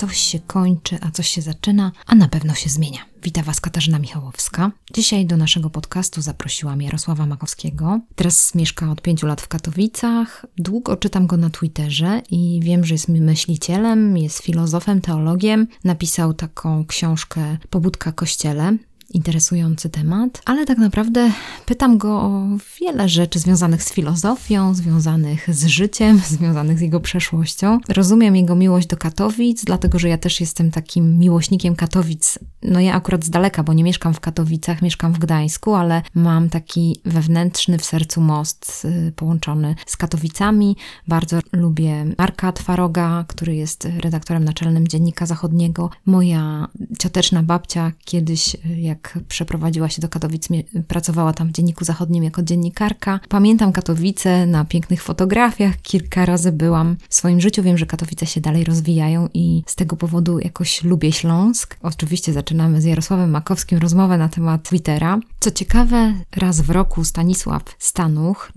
coś się kończy, a coś się zaczyna, a na pewno się zmienia. Witam Was Katarzyna Michałowska. Dzisiaj do naszego podcastu zaprosiłam Jarosława Makowskiego. Teraz mieszka od pięciu lat w Katowicach. Długo czytam go na Twitterze i wiem, że jest myślicielem, jest filozofem, teologiem. Napisał taką książkę Pobudka Kościele interesujący temat, ale tak naprawdę pytam go o wiele rzeczy związanych z filozofią, związanych z życiem, związanych z jego przeszłością. Rozumiem jego miłość do Katowic, dlatego że ja też jestem takim miłośnikiem Katowic. No ja akurat z daleka, bo nie mieszkam w Katowicach, mieszkam w Gdańsku, ale mam taki wewnętrzny w sercu most y, połączony z Katowicami. Bardzo lubię Marka Twaroga, który jest redaktorem naczelnym Dziennika Zachodniego. Moja cioteczna babcia kiedyś, y, jak jak przeprowadziła się do Katowic, pracowała tam w Dzienniku Zachodnim jako dziennikarka. Pamiętam Katowice na pięknych fotografiach, kilka razy byłam w swoim życiu. Wiem, że Katowice się dalej rozwijają i z tego powodu jakoś lubię Śląsk. Oczywiście zaczynamy z Jarosławem Makowskim rozmowę na temat Twittera. Co ciekawe, raz w roku Stanisław Stanuch,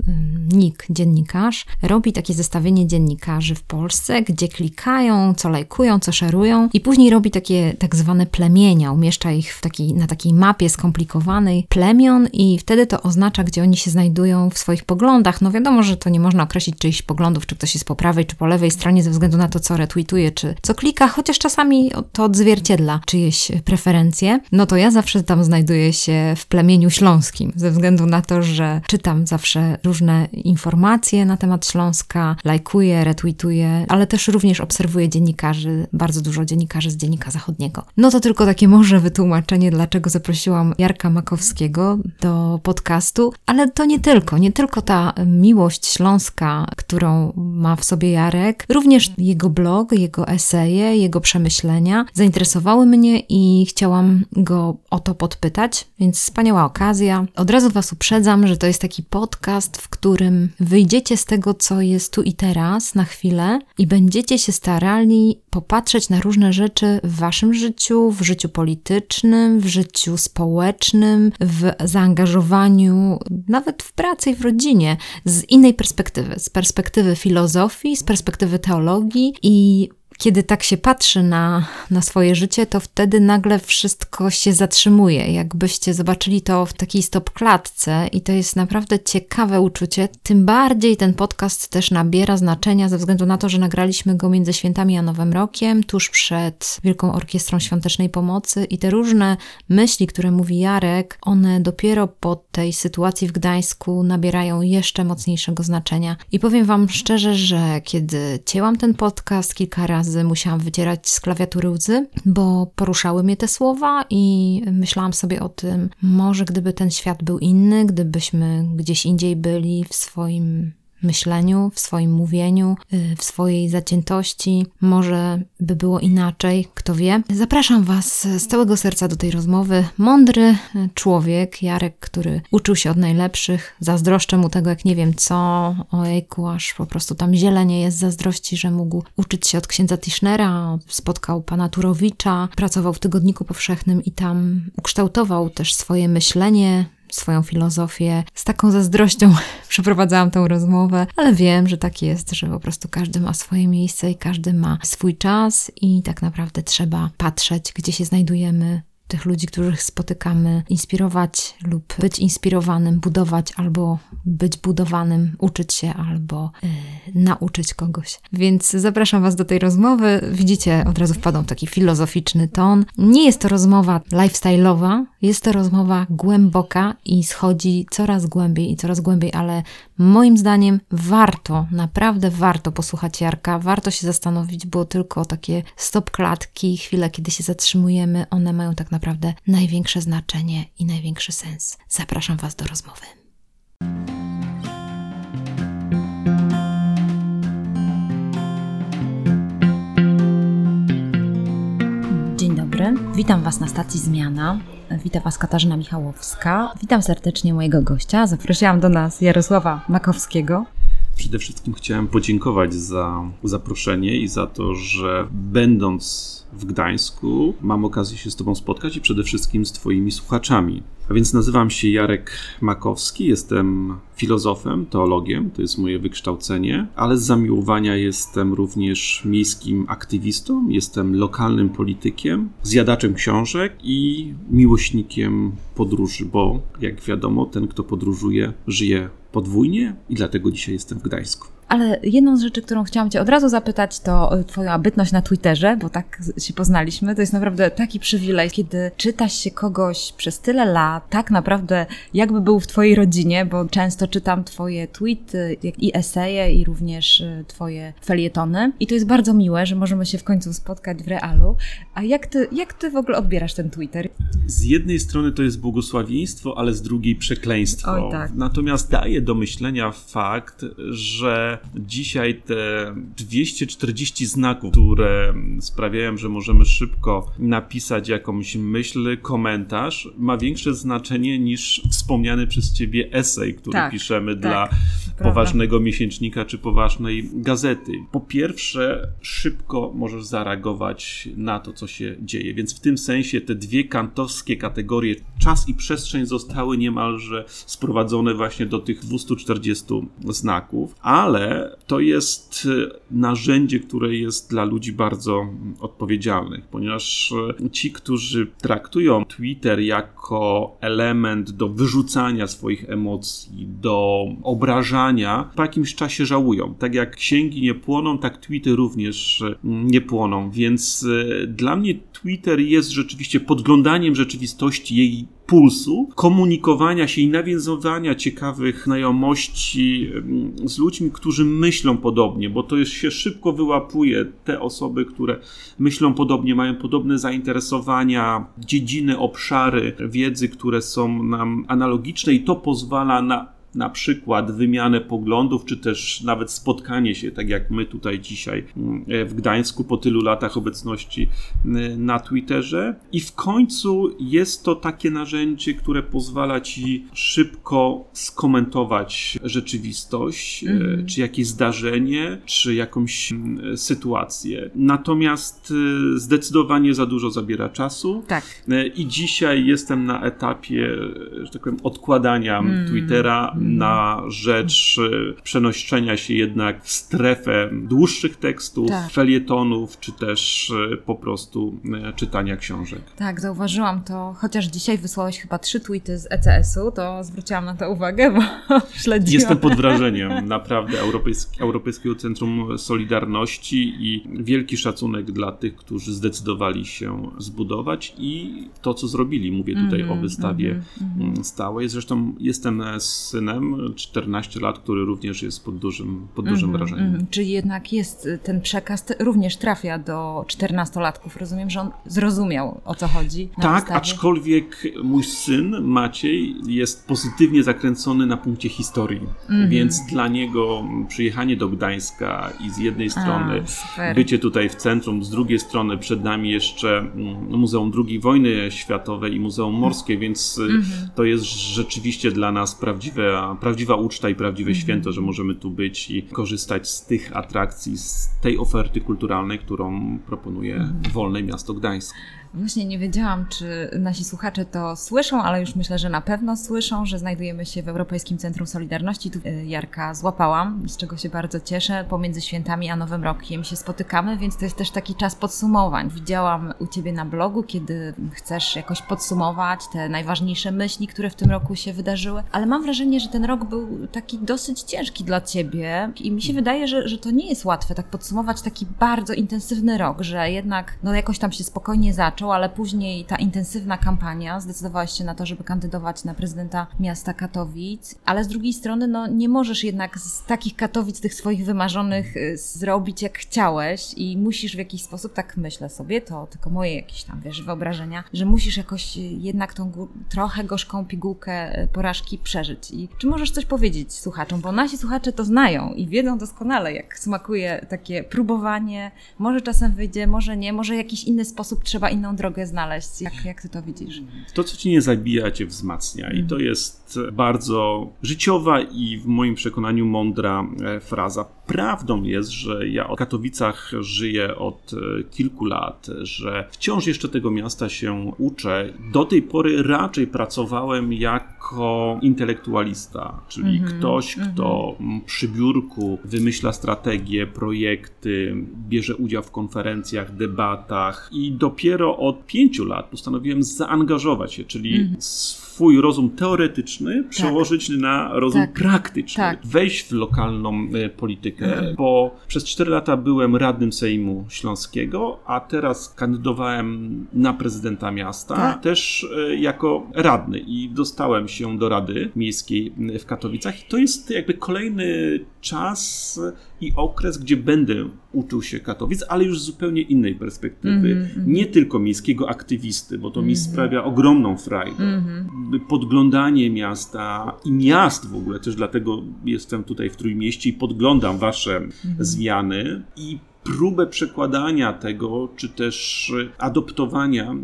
Nik, dziennikarz, robi takie zestawienie dziennikarzy w Polsce, gdzie klikają, co lajkują, co szerują i później robi takie tak zwane plemienia, umieszcza ich w taki, na takiej mapie skomplikowanej plemion i wtedy to oznacza, gdzie oni się znajdują w swoich poglądach. No wiadomo, że to nie można określić czyichś poglądów, czy ktoś jest po prawej, czy po lewej stronie ze względu na to, co retweetuje, czy co klika, chociaż czasami to odzwierciedla czyjeś preferencje. No to ja zawsze tam znajduję się w plemieniu śląskim, ze względu na to, że czytam zawsze różne informacje na temat Śląska, lajkuję, retweetuję, ale też również obserwuję dziennikarzy, bardzo dużo dziennikarzy z Dziennika Zachodniego. No to tylko takie może wytłumaczenie, dlaczego zaprosiłam Jarka Makowskiego do podcastu, ale to nie tylko, nie tylko ta miłość śląska, którą ma w sobie Jarek, również jego blog, jego eseje, jego przemyślenia zainteresowały mnie i chciałam go o to podpytać, więc wspaniała okazja. Od razu Was uprzedzam, że to jest taki podcast, w którym wyjdziecie z tego, co jest tu i teraz na chwilę i będziecie się starali popatrzeć na różne rzeczy w Waszym życiu, w życiu politycznym, w życiu społecznym, w zaangażowaniu, nawet w pracy i w rodzinie, z innej perspektywy, z perspektywy filozofii, z perspektywy teologii i kiedy tak się patrzy na, na swoje życie, to wtedy nagle wszystko się zatrzymuje. Jakbyście zobaczyli to w takiej stopklatce, i to jest naprawdę ciekawe uczucie. Tym bardziej ten podcast też nabiera znaczenia ze względu na to, że nagraliśmy go między świętami a Nowym Rokiem, tuż przed Wielką Orkiestrą Świątecznej Pomocy, i te różne myśli, które mówi Jarek, one dopiero po tej sytuacji w Gdańsku nabierają jeszcze mocniejszego znaczenia. I powiem Wam szczerze, że kiedy cięłam ten podcast kilka razy, musiałam wycierać z klawiatury łzy, bo poruszały mnie te słowa i myślałam sobie o tym, może gdyby ten świat był inny, gdybyśmy gdzieś indziej byli w swoim myśleniu, w swoim mówieniu, y, w swojej zaciętości. Może by było inaczej, kto wie. Zapraszam Was z całego serca do tej rozmowy. Mądry y, człowiek, Jarek, który uczył się od najlepszych. Zazdroszczę mu tego, jak nie wiem co. Ojejku, aż po prostu tam zielenie jest zazdrości, że mógł uczyć się od księdza Tischnera, spotkał pana Turowicza, pracował w Tygodniku Powszechnym i tam ukształtował też swoje myślenie, swoją filozofię. Z taką zazdrością przeprowadzałam tą rozmowę, ale wiem, że tak jest, że po prostu każdy ma swoje miejsce i każdy ma swój czas i tak naprawdę trzeba patrzeć, gdzie się znajdujemy, tych ludzi, których spotykamy, inspirować lub być inspirowanym, budować albo być budowanym, uczyć się albo yy, nauczyć kogoś. Więc zapraszam Was do tej rozmowy. Widzicie, od razu wpadł taki filozoficzny ton. Nie jest to rozmowa lifestyle'owa, jest to rozmowa głęboka i schodzi coraz głębiej i coraz głębiej, ale moim zdaniem warto, naprawdę warto posłuchać Jarka, warto się zastanowić, bo tylko takie stop klatki, chwile, kiedy się zatrzymujemy, one mają tak naprawdę największe znaczenie i największy sens. Zapraszam Was do rozmowy. Dzień dobry, witam Was na stacji Zmiana. Witam Was Katarzyna Michałowska. Witam serdecznie mojego gościa. Zaprosiłam do nas Jarosława Makowskiego. Przede wszystkim chciałem podziękować za zaproszenie i za to, że będąc w Gdańsku. Mam okazję się z Tobą spotkać i przede wszystkim z Twoimi słuchaczami. A więc nazywam się Jarek Makowski, jestem filozofem, teologiem, to jest moje wykształcenie, ale z zamiłowania jestem również miejskim aktywistą, jestem lokalnym politykiem, zjadaczem książek i miłośnikiem podróży, bo jak wiadomo, ten, kto podróżuje, żyje podwójnie i dlatego dzisiaj jestem w Gdańsku. Ale jedną z rzeczy, którą chciałam Cię od razu zapytać, to e, Twoja bytność na Twitterze, bo tak się poznaliśmy. To jest naprawdę taki przywilej, kiedy czytasz się kogoś przez tyle lat, tak naprawdę jakby był w Twojej rodzinie, bo często czytam Twoje tweety i eseje i również e, Twoje felietony. I to jest bardzo miłe, że możemy się w końcu spotkać w realu. A jak Ty, jak ty w ogóle odbierasz ten Twitter? Z jednej strony to jest błogosławieństwo, ale z drugiej przekleństwo. Oj, tak. Natomiast daje do myślenia fakt, że dzisiaj te 240 znaków, które sprawiają, że możemy szybko napisać jakąś myśl, komentarz, ma większe znaczenie niż wspomniany przez ciebie esej, który tak, piszemy tak, dla. Poważnego miesięcznika czy poważnej gazety. Po pierwsze, szybko możesz zareagować na to, co się dzieje, więc w tym sensie te dwie kantowskie kategorie, czas i przestrzeń, zostały niemalże sprowadzone właśnie do tych 240 znaków, ale to jest e, narzędzie, które jest dla ludzi bardzo odpowiedzialnych, ponieważ e, ci, którzy traktują Twitter jako element do wyrzucania swoich emocji, do obrażania, po jakimś czasie żałują. Tak jak księgi nie płoną, tak tweety również e, nie płoną, więc dla mnie Twitter jest rzeczywiście podglądaniem rzeczywistości, jej pulsu, komunikowania się i nawiązywania ciekawych znajomości z ludźmi, którzy myślą podobnie, bo to już się szybko wyłapuje. Te osoby, które myślą podobnie, mają podobne zainteresowania, dziedziny, obszary wiedzy, które są nam analogiczne i to pozwala na na przykład wymianę poglądów, czy też nawet spotkanie się, tak jak my tutaj dzisiaj mm, w Gdańsku po tylu latach obecności mm, na Twitterze. I w końcu jest to takie narzędzie, które pozwala ci szybko skomentować rzeczywistość, mm. czy jakieś zdarzenie, czy jakąś mm, sytuację. Natomiast e, zdecydowanie za dużo zabiera czasu. Tak. E, I dzisiaj jestem na etapie, że tak powiem, odkładania mm. Twittera na rzecz e, przenoszenia się jednak w strefę dłuższych tekstów, tak. felietonów, czy też e, po prostu e, czytania książek. Tak, zauważyłam to, chociaż dzisiaj wysłałeś chyba trzy tweety z ECS-u, to zwróciłam na to uwagę, bo śledziłam. Jestem pod wrażeniem naprawdę Europejski, Europejskiego Centrum Solidarności i wielki szacunek dla tych, którzy zdecydowali się zbudować i to, co zrobili. Mówię tutaj mm -hmm, o wystawie mm -hmm. stałej. Zresztą jestem synem synem, 14 lat, który również jest pod dużym, pod dużym mm -hmm, wrażeniem. Mm, czyli jednak jest y, ten przekaz, również trafia do 14-latków. Rozumiem, że on zrozumiał o co chodzi. tak, wystawie. aczkolwiek mój syn Maciej jest pozytywnie zakręcony na punkcie historii, mm -hmm. więc dla niego przyjechanie do Gdańska i z jednej strony A, bycie tutaj w centrum, z drugiej strony przed nami jeszcze mm, Muzeum II wojny światowej i Muzeum Morskie, więc mm -hmm. to jest rzeczywiście dla nas prawdziwe prawdziwa uczta i prawdziwe mhm. święto, że możemy tu być i korzystać z tych atrakcji, z tej oferty kulturalnej, którą proponuje mhm. Wolne Miasto Gdańsk. Właśnie nie wiedziałam, czy nasi słuchacze to słyszą, ale już myślę, że na pewno słyszą, że znajdujemy się w Europejskim Centrum Solidarności. Tu e, Jarka złapałam, z czego się bardzo cieszę. Pomiędzy świętami a Nowym Rokiem się spotykamy, więc to jest też taki czas podsumowań. Widziałam u Ciebie na blogu, kiedy chcesz jakoś podsumować te najważniejsze myśli, które w tym roku się wydarzyły, ale mam wrażenie, że ten rok był taki dosyć ciężki dla Ciebie i mi się wydaje, że, że to nie jest łatwe tak podsumować taki bardzo intensywny rok, że jednak no jakoś tam się spokojnie zaczął ale później ta intensywna kampania zdecydowałeś się na to, żeby kandydować na prezydenta miasta Katowic, ale z drugiej strony no, nie możesz jednak z takich Katowic, tych swoich wymarzonych, y, zrobić jak chciałeś i musisz w jakiś sposób, tak myślę sobie, to tylko moje jakieś tam, wiesz, wyobrażenia, że musisz jakoś jednak tą trochę gorzką pigułkę y, porażki przeżyć. I czy możesz coś powiedzieć słuchaczom? Bo nasi słuchacze to znają i wiedzą doskonale, jak smakuje takie próbowanie. Może czasem wyjdzie, może nie, może jakiś inny sposób trzeba inną drogę znaleźć. Jak, jak ty to widzisz? To, co cię nie zabija, cię wzmacnia. I to jest bardzo życiowa i w moim przekonaniu mądra e, fraza Prawdą jest, że ja w Katowicach żyję od e, kilku lat, że wciąż jeszcze tego miasta się uczę. Do tej pory raczej pracowałem jako intelektualista, czyli Mhm, ktoś, mhm. kto przy biurku wymyśla strategie, projekty, bierze udział w konferencjach, debatach i dopiero od pięciu lat postanowiłem zaangażować się, czyli Mhm. Swój rozum teoretyczny przełożyć na rozum Tak. praktyczny, Tak. wejść w lokalną e, politykę, Mhm. bo przez 4 lata byłem radnym Sejmu Śląskiego, a teraz kandydowałem na prezydenta miasta, Tak. też e, jako radny i dostałem się do Rady Miejskiej w Katowicach i to jest jakby kolejny czas i okres, gdzie będę uczył się Katowic, ale już z zupełnie innej perspektywy. Mhm, mhm. Nie tylko miejskiego aktywisty, bo to mi Mhm. sprawia ogromną frajdę Mhm. podglądanie miasta i miast w ogóle, też dlatego jestem tutaj w Trójmieście i podglądam wasze zmiany i próbę przekładania tego, czy też adoptowania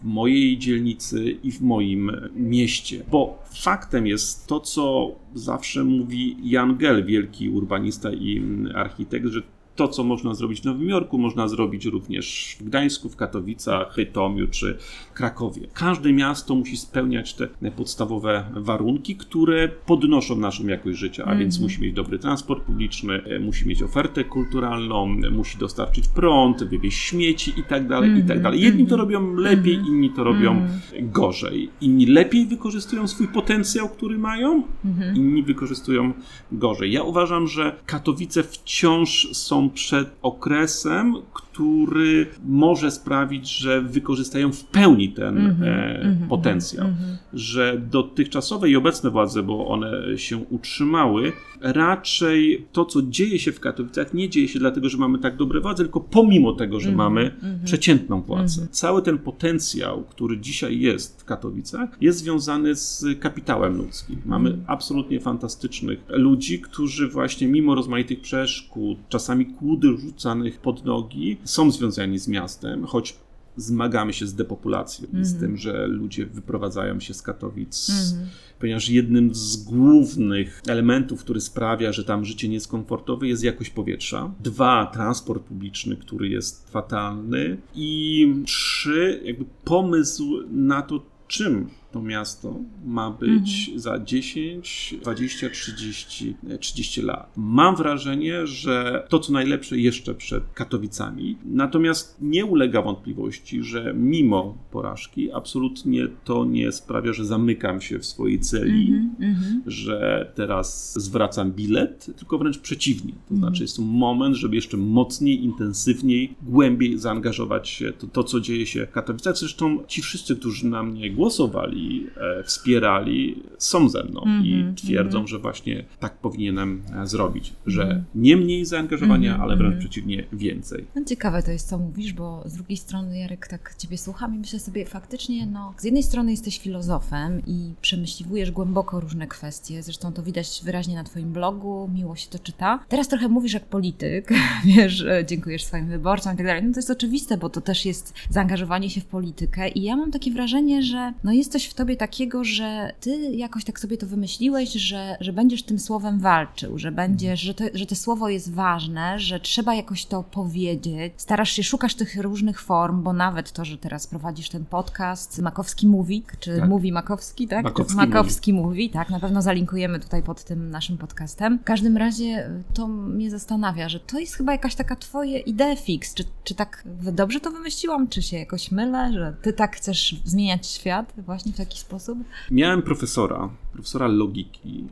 w mojej dzielnicy i w moim mieście. Bo faktem jest to, co zawsze mówi Jan Gell, wielki urbanista i architekt, że to, co można zrobić w Nowym Jorku, można zrobić również w Gdańsku, w Katowicach, Bytomiu czy Krakowie. Każde miasto musi spełniać te podstawowe warunki, które podnoszą naszą jakość życia, a więc musi mieć dobry transport publiczny, e, musi mieć ofertę kulturalną, e, musi dostarczyć prąd, wywieźć śmieci i tak dalej, i tak dalej. Jedni to robią lepiej, inni to robią gorzej. Inni lepiej wykorzystują swój potencjał, który mają, inni wykorzystują gorzej. Ja uważam, że Katowice wciąż są przed okresem, który może sprawić, że wykorzystają w pełni ten e, potencjał. Że dotychczasowe i obecne władze, bo one się utrzymały, raczej to, co dzieje się w Katowicach, nie dzieje się dlatego, że mamy tak dobre władze, tylko pomimo tego, że mamy przeciętną władzę. Cały ten potencjał, który dzisiaj jest w Katowicach, jest związany z kapitałem ludzkim. Mamy absolutnie fantastycznych ludzi, którzy właśnie mimo rozmaitych przeszkód, czasami kłódy rzucanych pod nogi, są związani z miastem, choć zmagamy się z depopulacją i z tym, że ludzie wyprowadzają się z Katowic, ponieważ jednym z głównych elementów, który sprawia, że tam życie nie jest komfortowe, jest jakość powietrza. Dwa, transport publiczny, który jest fatalny. I trzy, jakby pomysł na to, czym to miasto ma być za 10, 20, 30, 30 lat. Mam wrażenie, że to, co najlepsze jeszcze przed Katowicami. Natomiast nie ulega wątpliwości, że mimo porażki, absolutnie to nie sprawia, że zamykam się w swojej celi, że teraz zwracam bilet, tylko wręcz przeciwnie. To znaczy, jest to moment, żeby jeszcze mocniej, intensywniej, głębiej zaangażować się w to, to, co dzieje się w Katowicach. Zresztą ci wszyscy, którzy na mnie głosowali, e, wspierali, są ze mną i twierdzą, że właśnie tak powinienem e, zrobić, że nie mniej zaangażowania, ale wręcz przeciwnie, więcej. No, ciekawe to jest, co mówisz, bo z drugiej strony, Jarek, tak Ciebie słucham i myślę sobie faktycznie, no, z jednej strony jesteś filozofem i przemyśliwujesz głęboko różne kwestie, zresztą to widać wyraźnie na Twoim blogu, miło się to czyta. Teraz trochę mówisz jak polityk, wiesz, e, dziękujesz swoim wyborcom i tak dalej. No to jest oczywiste, bo to też jest zaangażowanie się w politykę i ja mam takie wrażenie, że no jest coś w Tobie takiego, że Ty jakoś tak sobie to wymyśliłeś, że, że będziesz tym słowem walczył, że będziesz, że to, że to słowo jest ważne, że trzeba jakoś to powiedzieć. Starasz się, szukasz tych różnych form, bo nawet to, że teraz prowadzisz ten podcast Makowski Mówi, czy Tak. Mówi Makowski, tak? Makowski Makowski Mówi, tak, na pewno zalinkujemy tutaj pod tym naszym podcastem. W każdym razie y, to mnie zastanawia, że to jest chyba jakaś taka twoje idea fix. Czy, czy tak dobrze to wymyśliłam, czy się jakoś mylę, że ty tak chcesz zmieniać świat właśnie w taki sposób? Miałem profesora, profesora logiki,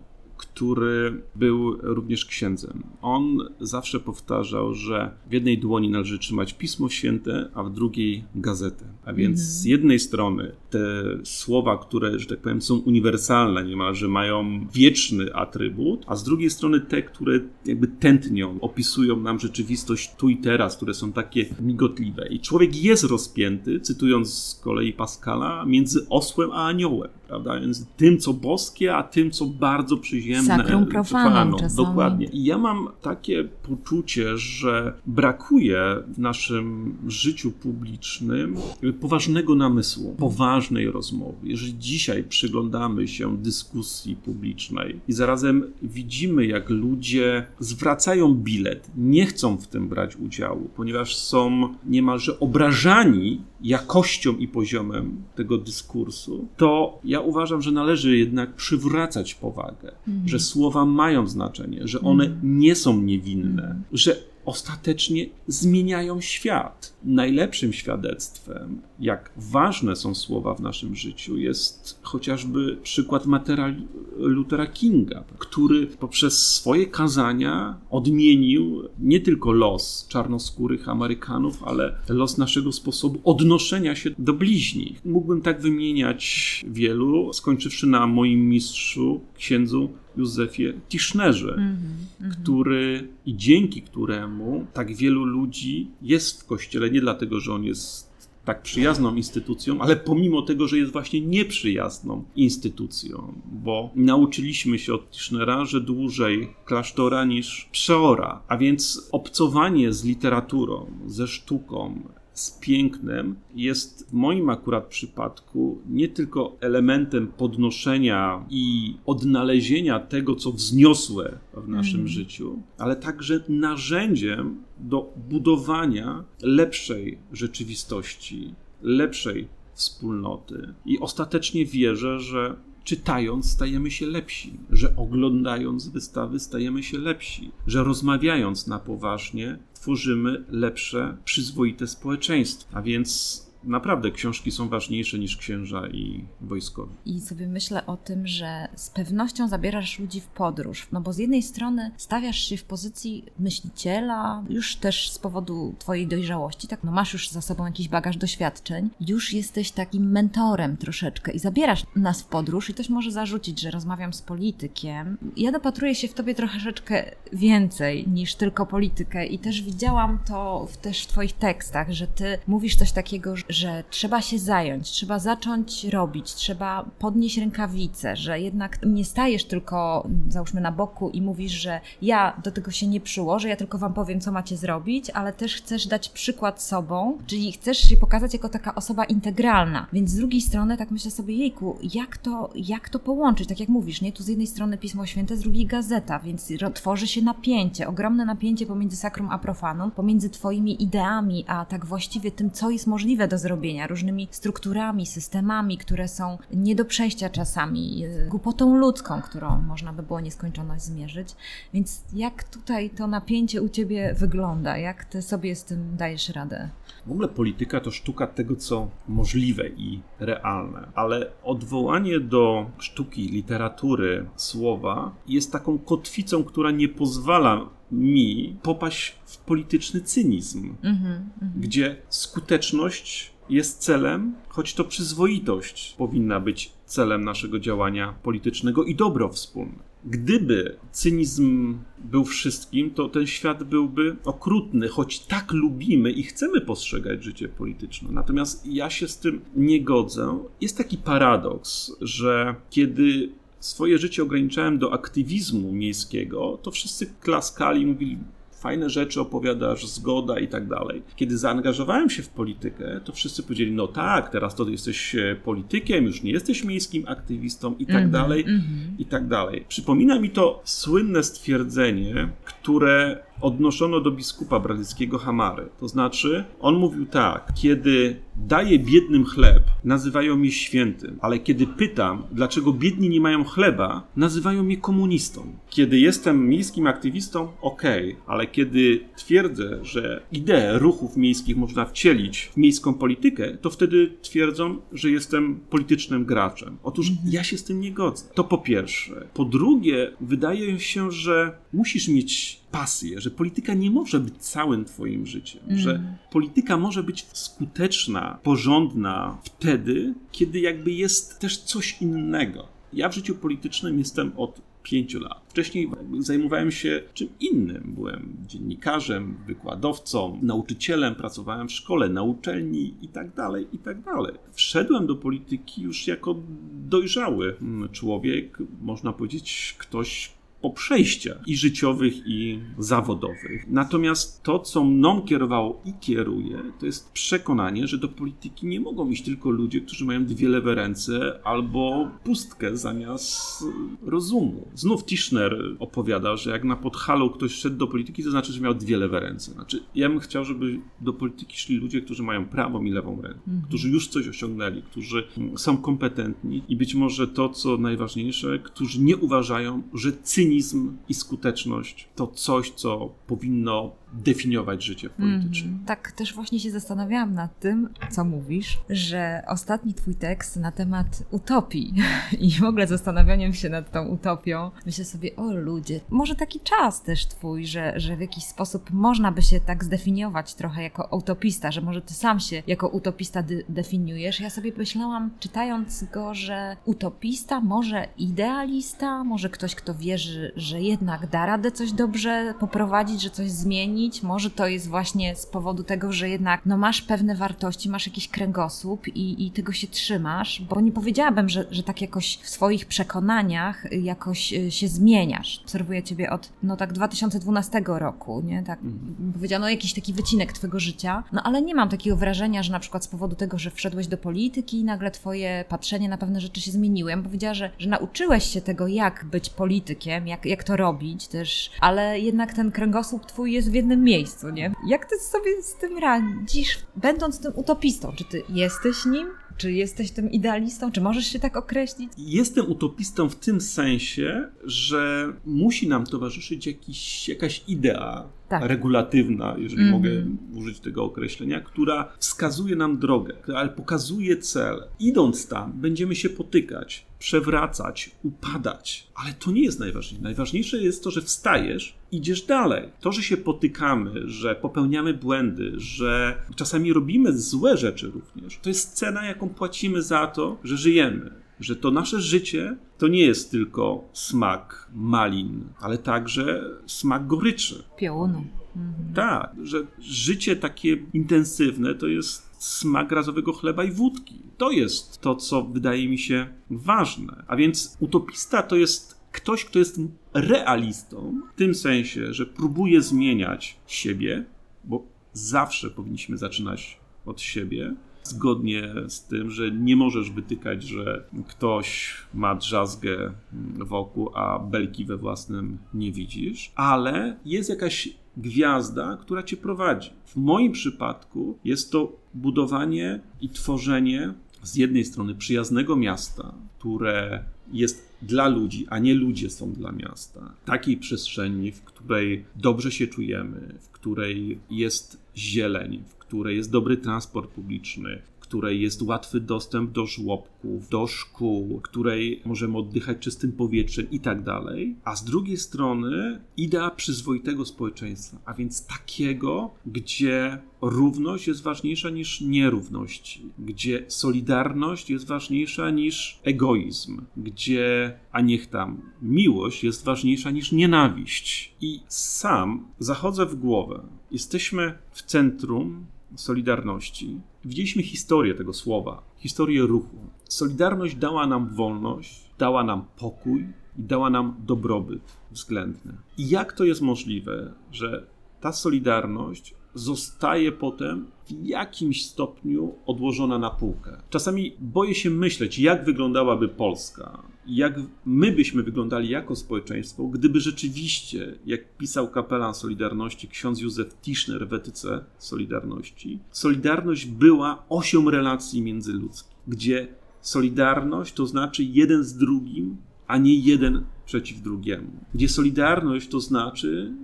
który był również księdzem. On zawsze powtarzał, że w jednej dłoni należy trzymać Pismo Święte, a w drugiej gazetę. A więc z jednej strony te słowa, które, że tak powiem, są uniwersalne, niemalże mają wieczny atrybut, a z drugiej strony te, które jakby tętnią, opisują nam rzeczywistość tu i teraz, które są takie migotliwe. I człowiek jest rozpięty, cytując z kolei Pascala, między osłem a aniołem. Prawda? Między tym, co boskie, a tym, co bardzo przyziemne. Sacrum profanum czasami. Dokładnie. I ja mam takie poczucie, że brakuje w naszym życiu publicznym poważnego namysłu, poważnej rozmowy. Jeżeli dzisiaj przyglądamy się dyskusji publicznej i zarazem widzimy, jak ludzie zwracają bilet, nie chcą w tym brać udziału, ponieważ są niemalże obrażani jakością i poziomem tego dyskursu, to ja uważam, że należy jednak przywracać powagę, mm. że słowa mają znaczenie, że one mm. nie są niewinne, mm. że ostatecznie zmieniają świat. Najlepszym świadectwem, jak ważne są słowa w naszym życiu, jest chociażby przykład Matera Luthera Kinga, który poprzez swoje kazania odmienił nie tylko los czarnoskórych Amerykanów, ale los naszego sposobu odnoszenia się do bliźnich. Mógłbym tak wymieniać wielu, skończywszy na moim mistrzu, księdzu Józefie Tischnerze, mm -hmm, który i dzięki któremu tak wielu ludzi jest w kościele, nie dlatego, że on jest tak przyjazną instytucją, ale pomimo tego, że jest właśnie nieprzyjazną instytucją, bo nauczyliśmy się od Tischnera, że dłużej klasztora niż przeora, a więc obcowanie z literaturą, ze sztuką, z pięknem jest w moim akurat przypadku nie tylko elementem podnoszenia i odnalezienia tego, co wzniosłe w naszym mm. życiu, ale także narzędziem do budowania lepszej rzeczywistości, lepszej wspólnoty. I ostatecznie wierzę, że czytając stajemy się lepsi, że oglądając wystawy stajemy się lepsi, że rozmawiając na poważnie tworzymy lepsze, przyzwoite społeczeństwo. A więc naprawdę książki są ważniejsze niż księża i wojskowi. I sobie myślę o tym, że z pewnością zabierasz ludzi w podróż. No bo z jednej strony stawiasz się w pozycji myśliciela, już też z powodu twojej dojrzałości, tak, no masz już za sobą jakiś bagaż doświadczeń, już jesteś takim mentorem troszeczkę i zabierasz nas w podróż i ktoś może zarzucić, że rozmawiam z politykiem. Ja dopatruję się w tobie troszeczkę więcej niż tylko politykę i też widziałam to w, też w twoich tekstach, że ty mówisz coś takiego, że trzeba się zająć, trzeba zacząć robić, trzeba podnieść rękawice, że jednak nie stajesz tylko, załóżmy, na boku i mówisz, że ja do tego się nie przyłożę, ja tylko wam powiem, co macie zrobić, ale też chcesz dać przykład sobą, czyli chcesz się pokazać jako taka osoba integralna. Więc z drugiej strony, tak myślę sobie, jejku, jak to, jak to połączyć? Tak jak mówisz, nie? Tu z jednej strony Pismo Święte, z drugiej gazeta, więc tworzy się napięcie, ogromne napięcie pomiędzy sakrum a profanum, pomiędzy twoimi ideami, a tak właściwie tym, co jest możliwe do zrobienia, różnymi strukturami, systemami, które są nie do przejścia czasami, e, głupotą ludzką, którą można by było nieskończoność zmierzyć. Więc jak tutaj to napięcie u ciebie wygląda? Jak ty sobie z tym dajesz radę? W ogóle polityka to sztuka tego, co możliwe i realne, ale odwołanie do sztuki, literatury, słowa jest taką kotwicą, która nie pozwala mi popaść w polityczny cynizm, mm -hmm, gdzie skuteczność jest celem, choć to przyzwoitość powinna być celem naszego działania politycznego i dobro wspólne. Gdyby cynizm był wszystkim, to ten świat byłby okrutny, choć tak lubimy i chcemy postrzegać życie polityczne. Natomiast ja się z tym nie godzę. Jest taki paradoks, że kiedy swoje życie ograniczałem do aktywizmu miejskiego, to wszyscy klaskali, mówili, fajne rzeczy opowiadasz, zgoda i tak dalej. Kiedy zaangażowałem się w politykę, to wszyscy powiedzieli, no tak, teraz to jesteś e, politykiem, już nie jesteś miejskim aktywistą i tak mm -hmm, dalej, mm -hmm. i tak dalej. Przypomina mi to słynne stwierdzenie, które odnoszono do biskupa brazylijskiego Hamary. To znaczy, on mówił tak, kiedy daję biednym chleb, nazywają mnie świętym, ale kiedy pytam, dlaczego biedni nie mają chleba, nazywają mnie komunistą. Kiedy jestem miejskim aktywistą, okej, okay, ale kiedy twierdzę, że ideę ruchów miejskich można wcielić w miejską politykę, to wtedy twierdzą, że jestem politycznym graczem. Otóż mhm. ja się z tym nie godzę. To po pierwsze. Po drugie, wydaje się, że musisz mieć pasję, że polityka nie może być całym Twoim życiem, mm. że polityka może być skuteczna, porządna wtedy, kiedy jakby jest też coś innego. Ja w życiu politycznym jestem od pięciu lat. Wcześniej zajmowałem się czym innym. Byłem dziennikarzem, wykładowcą, nauczycielem, pracowałem w szkole, na uczelni i tak dalej, i tak dalej. Wszedłem do polityki już jako dojrzały człowiek, można powiedzieć ktoś, po przejściach i życiowych, i zawodowych. Natomiast to, co mną kierowało i kieruje, to jest przekonanie, że do polityki nie mogą iść tylko ludzie, którzy mają dwie lewe ręce albo pustkę zamiast rozumu. Znów Tischner opowiada, że jak na Podhalu ktoś szedł do polityki, to znaczy, że miał dwie lewe ręce. Znaczy, ja bym chciał, żeby do polityki szli ludzie, którzy mają prawą i lewą rękę, mhm. którzy już coś osiągnęli, którzy są kompetentni i być może to, co najważniejsze, którzy nie uważają, że cynizm cynizm i skuteczność to coś, co powinno definiować życie polityczne. Mm, tak, też właśnie się zastanawiałam nad tym, co mówisz, że ostatni twój tekst na temat utopii i w ogóle zastanawianiem się nad tą utopią, myślę sobie, o ludzie, może taki czas też twój, że, że w jakiś sposób można by się tak zdefiniować trochę jako utopista, że może ty sam się jako utopista de definiujesz. Ja sobie myślałam, czytając go, że utopista, może idealista, może ktoś, kto wierzy, że jednak da radę coś dobrze poprowadzić, że coś zmieni, Może to jest właśnie z powodu tego, że jednak no, masz pewne wartości, masz jakiś kręgosłup i, i tego się trzymasz, bo nie powiedziałabym, że, że tak jakoś w swoich przekonaniach jakoś y, się zmieniasz. Obserwuję ciebie od no tak 2012 roku, nie? Tak mhm. powiedziano jakiś taki wycinek twojego życia, no ale nie mam takiego wrażenia, że na przykład z powodu tego, że wszedłeś do polityki i nagle twoje patrzenie na pewne rzeczy się zmieniły. Ja bym powiedziała, że, że nauczyłeś się tego, jak być politykiem, jak, jak to robić też, ale jednak ten kręgosłup twój jest w miejscu, nie? Jak ty sobie z tym radzisz, będąc tym utopistą? Czy ty jesteś nim? Czy jesteś tym idealistą? Czy możesz się tak określić? Jestem utopistą w tym sensie, że musi nam towarzyszyć jakiś, jakaś idea tak. regulatywna, jeżeli mm -hmm. mogę użyć tego określenia, która wskazuje nam drogę, ale pokazuje cel. Idąc tam, będziemy się potykać, przewracać, upadać, ale to nie jest najważniejsze. Najważniejsze jest to, że wstajesz, idziesz dalej. To, że się potykamy, że popełniamy błędy, że czasami robimy złe rzeczy również, to jest cena, jaką płacimy za to, że żyjemy że to nasze życie to nie jest tylko smak malin, ale także smak goryczy. Pionu. Mhm. Tak, że życie takie intensywne to jest smak razowego chleba i wódki. To jest to, co wydaje mi się ważne. A więc utopista to jest ktoś, kto jest realistą, w tym sensie, że próbuje zmieniać siebie, bo zawsze powinniśmy zaczynać od siebie, zgodnie z tym, że nie możesz wytykać, że ktoś ma drzazgę wokół, a belki we własnym nie widzisz, ale jest jakaś gwiazda, która cię prowadzi. W moim przypadku jest to budowanie i tworzenie z jednej strony przyjaznego miasta, które jest dla ludzi, a nie ludzie są dla miasta. Takiej przestrzeni, w której dobrze się czujemy, w której jest zieleń, w której jest dobry transport publiczny, której jest łatwy dostęp do żłobków, do szkół, której możemy oddychać czystym powietrzem i tak dalej. A z drugiej strony idea przyzwoitego społeczeństwa, a więc takiego, gdzie równość jest ważniejsza niż nierówność, gdzie solidarność jest ważniejsza niż egoizm, gdzie, a niech tam, miłość jest ważniejsza niż nienawiść. I sam zachodzę w głowę. Jesteśmy w centrum Solidarności. Widzieliśmy historię tego słowa, historię ruchu. Solidarność dała nam wolność, dała nam pokój i dała nam dobrobyt względny. I jak to jest możliwe, że ta solidarność zostaje potem w jakimś stopniu odłożona na półkę. Czasami boję się myśleć, jak wyglądałaby Polska, jak my byśmy wyglądali jako społeczeństwo, gdyby rzeczywiście, jak pisał kapelan Solidarności ksiądz Józef Tischner w etyce Solidarności, Solidarność była osią relacji międzyludzkich, gdzie Solidarność to znaczy jeden z drugim, a nie jeden przeciw drugiemu. Gdzie Solidarność to znaczy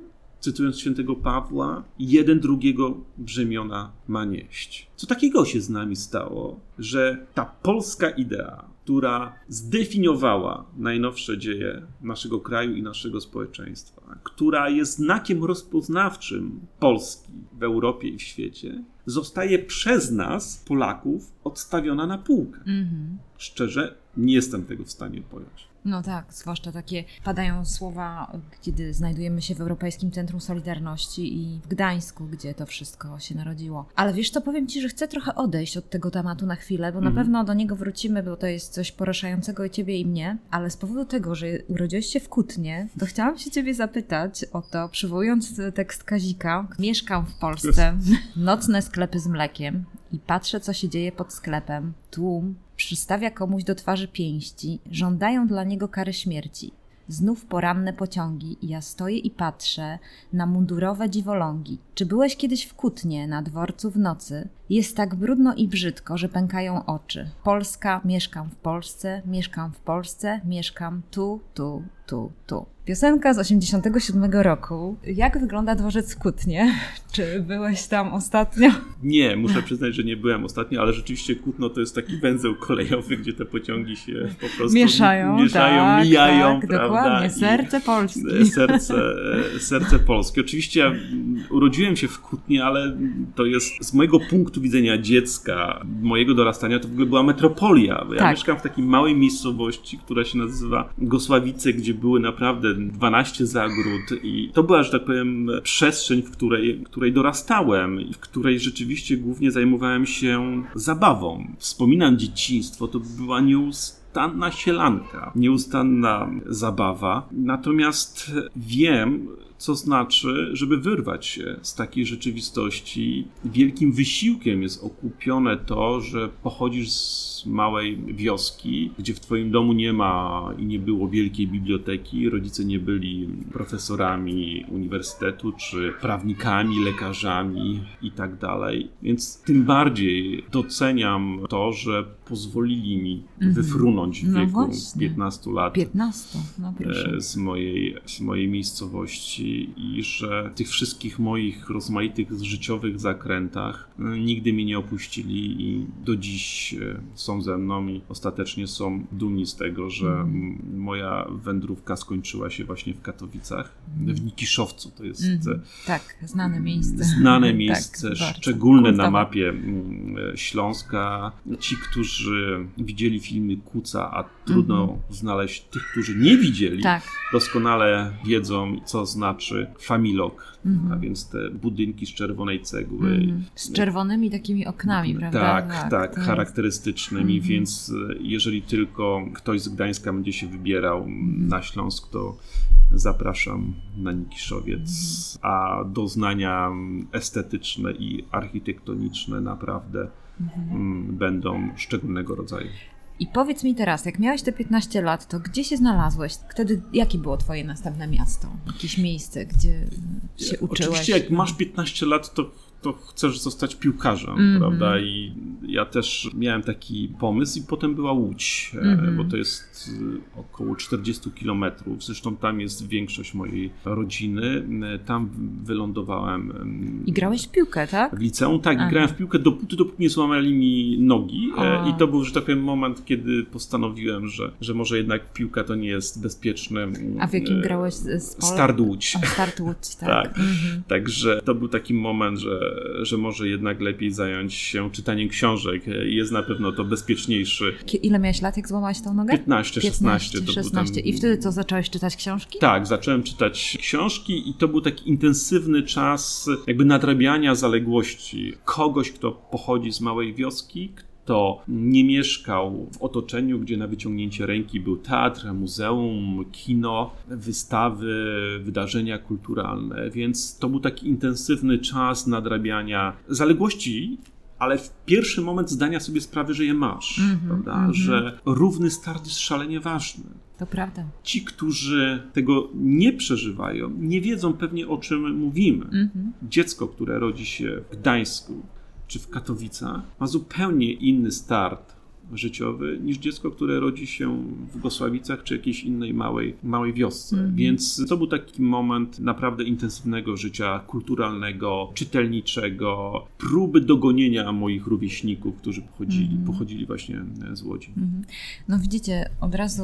cytując świętego Pawła, jeden drugiego brzemiona ma nieść. Co takiego się z nami stało, że ta polska idea, która zdefiniowała najnowsze dzieje naszego kraju i naszego społeczeństwa, która jest znakiem rozpoznawczym Polski w Europie i w świecie, zostaje przez nas, Polaków, odstawiona na półkę. Mm -hmm. Szczerze, nie jestem tego w stanie pojąć. No tak, zwłaszcza takie padają słowa, kiedy znajdujemy się w Europejskim Centrum Solidarności i w Gdańsku, gdzie to wszystko się narodziło. Ale wiesz co, powiem Ci, że chcę trochę odejść od tego tematu na chwilę, bo na Mhm. pewno do niego wrócimy, bo to jest coś poruszającego i Ciebie i mnie, ale z powodu tego, że urodziłeś się w Kutnie, to chciałam się Ciebie zapytać o to, przywołując tekst Kazika. Mieszkam w Polsce, nocne sklepy z mlekiem i patrzę, co się dzieje pod sklepem. Tłum przystawia komuś do twarzy pięści, żądają dla niego kary śmierci. Znów poranne pociągi i ja stoję i patrzę na mundurowe dziwolągi. Czy byłeś kiedyś w Kutnie na dworcu w nocy? Jest tak brudno i brzydko, że pękają oczy. Polska, mieszkam w Polsce, mieszkam w Polsce, mieszkam tu, tu, tu, tu. Piosenka z 87 roku. Jak wygląda dworzec Kutnie? Czy byłeś tam ostatnio? Nie, muszę przyznać, że nie byłem ostatnio, ale rzeczywiście Kutno to jest taki węzeł kolejowy, gdzie te pociągi się po prostu Mieszają, mieszają tak, mijają, tak, prawda? dokładnie. Serce Polski. E, serce, e, serce Polski. Oczywiście ja mm, urodziłem się w Kutnie, ale to jest z mojego punktu widzenia dziecka, mojego dorastania, to w ogóle była metropolia. Ja Tak. mieszkam w takiej małej miejscowości, która się nazywa Gosławice, gdzie były naprawdę 12 zagród i to była, że tak powiem, przestrzeń, w której, w której dorastałem i w której rzeczywiście głównie zajmowałem się zabawą. Wspominam dzieciństwo, to była nieustanna sielanka, nieustanna zabawa. Natomiast wiem, co znaczy, żeby wyrwać się z takiej rzeczywistości. Wielkim wysiłkiem jest okupione to, że pochodzisz z małej wioski, gdzie w twoim domu nie ma i nie było wielkiej biblioteki, rodzice nie byli profesorami uniwersytetu, czy prawnikami, lekarzami i tak dalej. Więc tym bardziej doceniam to, że pozwolili mi wyfrunąć w No wieku właśnie. 15 lat 15, no e, z mojej, z mojej miejscowości i że w tych wszystkich moich rozmaitych życiowych zakrętach e, nigdy mnie nie opuścili i do dziś e, są ze mną i ostatecznie są dumni z tego, że m, moja wędrówka skończyła się właśnie w Katowicach, w Nikiszowcu. To jest e, Tak, znane miejsce. znane Tak, miejsce, bardzo. szczególne na Kultowe. mapie mm, Śląska. Ci, którzy widzieli filmy Kuca, a trudno znaleźć tych, którzy nie widzieli. Tak. doskonale wiedzą, co znaczy familok, Mhm. a więc te budynki z czerwonej cegły. Mhm. Z czerwonymi takimi oknami, prawda? Tak, tak, to jest- charakterystycznymi, Mhm. więc e, jeżeli tylko ktoś z Gdańska będzie się wybierał Mhm. na Śląsk, to zapraszam na Nikiszowiec, Mhm. a doznania estetyczne i architektoniczne naprawdę mm, będą szczególnego rodzaju. I powiedz mi teraz, jak miałeś te 15 lat, to gdzie się znalazłeś? Wtedy jakie było twoje następne miasto? Jakieś miejsce, gdzie się uczyłeś? Oczywiście jak masz 15 lat, to, to chcesz zostać piłkarzem, Mhm. prawda? I ja też miałem taki pomysł i potem była Łódź, Mhm. bo to jest e, około 40 kilometrów. Zresztą tam jest większość mojej rodziny. E, Tam wylądowałem em, I grałeś w piłkę, tak? w liceum. Tak, Aha. grałem w piłkę dopóty, dopóki nie złamali mi nogi. A. I to był, że tak powiem, moment, kiedy postanowiłem, że, że może jednak piłka to nie jest bezpieczny A w jakim grałeś z? Start Łódź. A, Start Łódź, tak. Tak. Mhm. Także to był taki moment, że, że może jednak lepiej zająć się czytaniem książek. Jest na pewno to bezpieczniejszy. Ile miałeś lat, jak złamałeś tą nogę? 15, 16 to był 16. ten... I wtedy co, zacząłeś czytać książki? Tak, zacząłem czytać książki i to był taki intensywny czas jakby nadrabiania zaległości kogoś, kto pochodzi z małej wioski, kto nie mieszkał w otoczeniu, gdzie na wyciągnięcie ręki był teatr, muzeum, kino, wystawy, wydarzenia kulturalne, więc to był taki intensywny czas nadrabiania zaległości, ale w pierwszy moment zdania sobie sprawy, że je masz, Mhm, prawda? mhm. Że równy start jest szalenie ważny To prawda. ci, którzy tego nie przeżywają, nie wiedzą pewnie o czym mówimy. Mhm. Dziecko, które rodzi się w Gdańsku czy w Katowicach, ma zupełnie inny start życiowy niż dziecko, które rodzi się w Gosławicach czy jakiejś innej małej, małej wiosce. Mhm. Więc to był taki moment naprawdę intensywnego życia kulturalnego, czytelniczego, próby dogonienia moich rówieśników, którzy pochodzili, Mhm. pochodzili właśnie z Łodzi. Mhm. No widzicie, od razu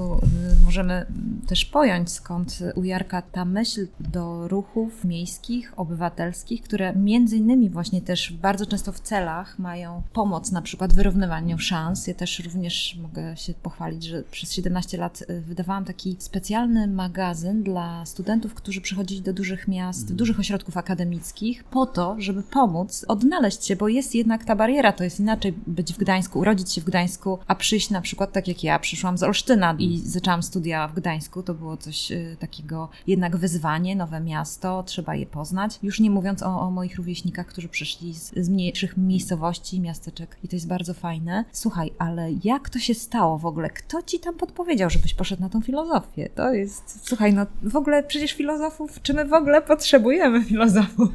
y, możemy też pojąć skąd u Jarka ta myśl do ruchów miejskich, obywatelskich, które między innymi właśnie też bardzo często w celach mają pomoc na przykład w wyrównywaniu szans. Ja też też również mogę się pochwalić, że przez 17 lat y, wydawałam taki specjalny magazyn dla studentów, którzy przychodzili do dużych miast, dużych ośrodków akademickich, po to, żeby pomóc odnaleźć się, bo jest jednak ta bariera, to jest inaczej być w Gdańsku, urodzić się w Gdańsku, a przyjść na przykład tak jak ja, przyszłam z Olsztyna i zaczęłam studia w Gdańsku, to było coś y, takiego jednak wyzwanie, nowe miasto, trzeba je poznać. Już nie mówiąc o, o moich rówieśnikach, którzy przyszli z, z mniejszych miejscowości, miasteczek i to jest bardzo fajne. Słuchaj, ale jak to się stało w ogóle? Kto ci tam podpowiedział, żebyś poszedł na tą filozofię? To jest, słuchaj, no w ogóle przecież filozofów, czy my w ogóle potrzebujemy filozofów?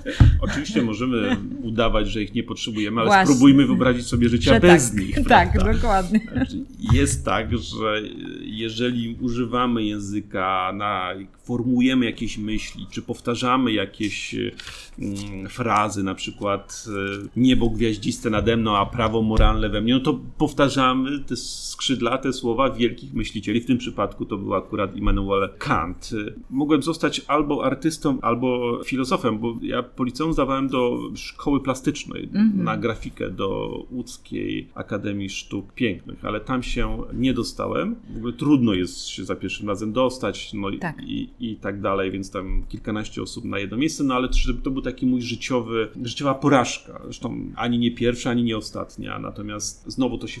Oczywiście możemy udawać, że ich nie potrzebujemy, ale Właśnie. spróbujmy wyobrazić sobie życia Że bez tak, nich. Tak, prawda? dokładnie. Znaczy, Jest tak, że jeżeli używamy języka, na, formułujemy jakieś myśli, czy powtarzamy jakieś mm, frazy, na przykład e, niebo gwiaździste nade mną, a prawo moralne we mnie, no to powtarzamy te skrzydlate słowa wielkich myślicieli. W tym przypadku to był akurat Immanuel Kant. Mogłem zostać albo artystą, albo filozofem, bo ja po liceum zdawałem do szkoły plastycznej, na grafikę do łódzkiej Akademii Sztuk Pięknych, ale tam się nie dostałem. W ogóle trudno jest się za pierwszym razem dostać, no i, Tak. i, i tak dalej, więc tam kilkanaście osób na jedno miejsce, no ale to, to był taki mój życiowy, życiowa porażka. Zresztą ani nie pierwsza, ani nie ostatnia. Natomiast znowu to się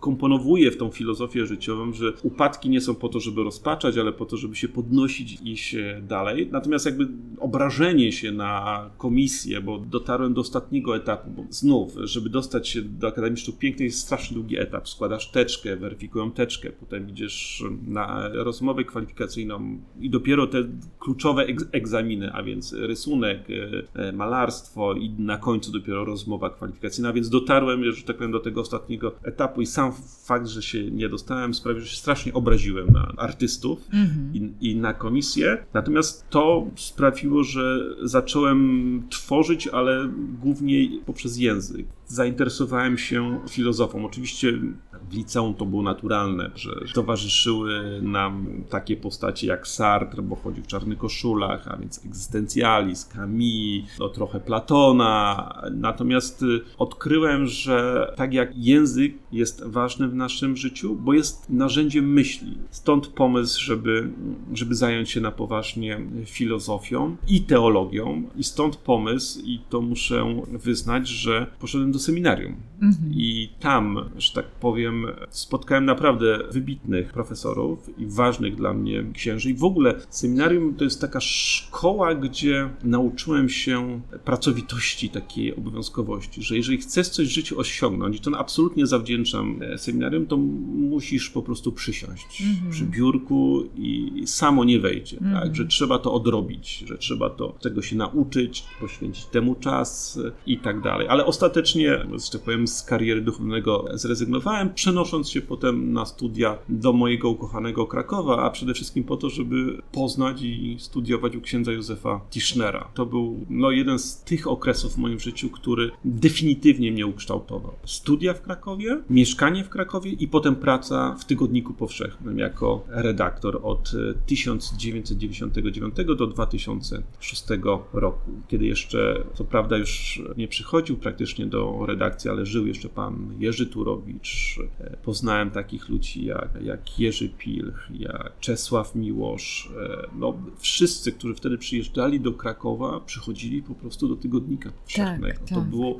wkomponowuje w tą filozofię życiową, że upadki nie są po to, żeby rozpaczać, ale po to, żeby się podnosić i iść dalej. Natomiast jakby obrażenie się na komisję, bo dotarłem do ostatniego etapu, bo znów, żeby dostać się do Akademii Sztuk Pięknych jest strasznie długi etap. Składasz teczkę, weryfikują teczkę, potem idziesz na rozmowę kwalifikacyjną i dopiero te kluczowe egz- egzaminy, a więc rysunek, e, e, malarstwo i na końcu dopiero rozmowa kwalifikacyjna, więc dotarłem, że tak powiem, do tego ostatniego etapu i sam fakt, że się nie dostałem sprawił, że się strasznie obraziłem na artystów i, i na komisję. Natomiast to sprawiło, że zacząłem tworzyć, ale głównie poprzez język. Zainteresowałem się filozofą. Oczywiście w liceum to było naturalne, że towarzyszyły nam takie postacie jak Sartre, bo chodził w czarnych koszulach, a więc egzystencjalizm, Camus, no trochę Platona. Natomiast y, odkryłem, że tak jak język jest ważny w naszym życiu, bo jest narzędziem myśli. Stąd pomysł, żeby, żeby zająć się na poważnie filozofią i teologią. I stąd pomysł, i to muszę wyznać, że poszedłem do seminarium. I tam, że tak powiem, spotkałem naprawdę wybitnych profesorów i ważnych dla mnie księży. I w ogóle seminarium to jest taka szkoła, gdzie nauczyłem się pracowitości, takiej obowiązkowości, że jeżeli chcesz coś w życiu osiągnąć, i to absolutnie zawdzięczam e, seminarium, to musisz po prostu przysiąść przy biurku i samo nie wejdzie. Tak? Że trzeba to odrobić, że trzeba to tego się nauczyć, poświęcić temu czas i tak dalej. Ale ostatecznie, że tak powiem, z kariery duchownego zrezygnowałem, przenosząc się potem na studia do mojego ukochanego Krakowa, a przede wszystkim po to, żeby poznać i studiować u księdza Józefa Tischnera. To był no, jeden z tych okresów w moim życiu, który definitywnie mnie ukształtował. Studia w Krakowie, mieszkanie w Krakowie i potem praca w Tygodniku Powszechnym jako redaktor od e, 1999 do 2006 roku, kiedy jeszcze, co prawda, już nie przychodził praktycznie do redakcji, ale żył jeszcze pan Jerzy Turowicz. E, Poznałem takich ludzi jak, jak Jerzy Pilch, jak Czesław Miłosz. E, No, wszyscy, którzy wtedy przyjeżdżali do Krakowa, przychodzili po prostu do Tygodnika Powszechnego. To, tak. było,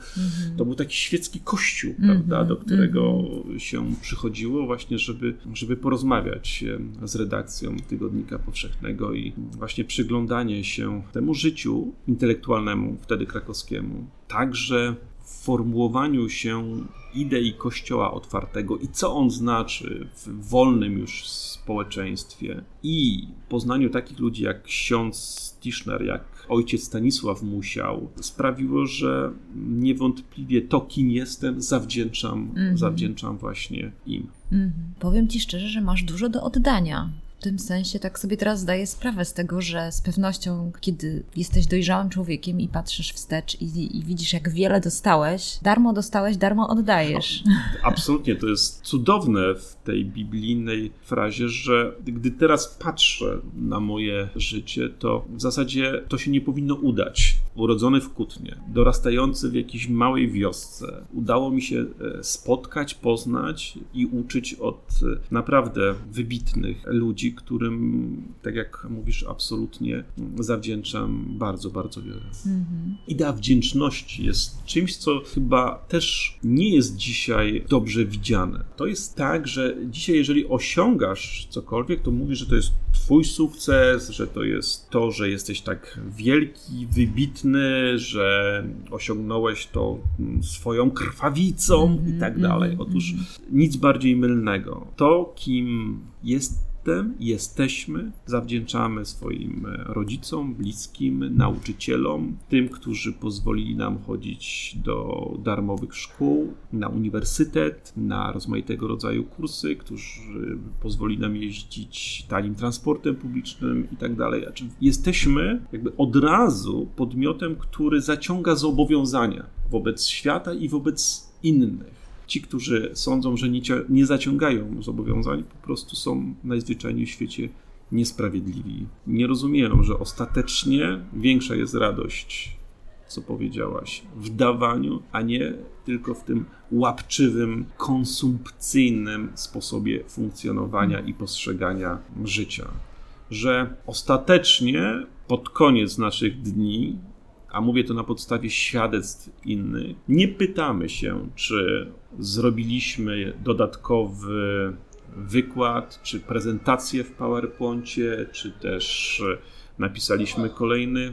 to był taki świecki kościół, prawda, do którego się przychodziło właśnie, żeby, żeby porozmawiać e, z redakcją Tygodnika Powszechnego i właśnie przyglądanie się temu życiu intelektualnemu, wtedy krakowskiemu, także w formułowaniu się idei Kościoła otwartego i co on znaczy w wolnym już społeczeństwie i poznaniu takich ludzi jak ksiądz Tischner, jak ojciec Stanisław Musiał, sprawiło, że niewątpliwie to, kim jestem, zawdzięczam, zawdzięczam właśnie im. Mhm. Powiem ci szczerze, że masz dużo do oddania. W tym sensie tak sobie teraz zdaję sprawę z tego, że z pewnością, kiedy jesteś dojrzałym człowiekiem i patrzysz wstecz i, i widzisz, jak wiele dostałeś, darmo dostałeś, darmo oddajesz. Absolutnie, to jest cudowne w tej biblijnej frazie, że gdy teraz patrzę na moje życie, to w zasadzie to się nie powinno udać. Urodzony w Kutnie, dorastający w jakiejś małej wiosce, udało mi się e, spotkać, poznać i uczyć od e, naprawdę wybitnych ludzi, którym, tak jak mówisz, absolutnie zawdzięczam bardzo, bardzo wiele. Mhm. Idea wdzięczności jest czymś, co chyba też nie jest dzisiaj dobrze widziane. To jest tak, że dzisiaj, jeżeli osiągasz cokolwiek, to mówisz, że to jest Twój sukces, że to jest to, że jesteś tak wielki, wybitny, że osiągnąłeś to swoją krwawicą mm -hmm, i tak dalej. Mhm, Otóż mm -hmm. nic bardziej mylnego. To, kim jest jestem, jesteśmy, zawdzięczamy swoim e, rodzicom, bliskim, nauczycielom, tym, którzy pozwolili nam chodzić do darmowych szkół, na uniwersytet, na rozmaitego rodzaju kursy, którzy pozwolili nam jeździć tanim transportem publicznym i tak dalej. Znaczy, jesteśmy jakby od razu podmiotem, który zaciąga zobowiązania wobec świata i wobec innych. Ci, którzy sądzą, że nie, nie zaciągają zobowiązań, po prostu są najzwyczajniej w świecie niesprawiedliwi. Nie rozumieją, że ostatecznie większa jest radość, co powiedziałaś, w dawaniu, a nie tylko w tym łapczywym, konsumpcyjnym sposobie funkcjonowania i postrzegania życia. Że ostatecznie pod koniec naszych dni a mówię to na podstawie świadectw innych, nie pytamy się, czy zrobiliśmy dodatkowy wykład, czy prezentację w PowerPoincie, czy też napisaliśmy kolejny e,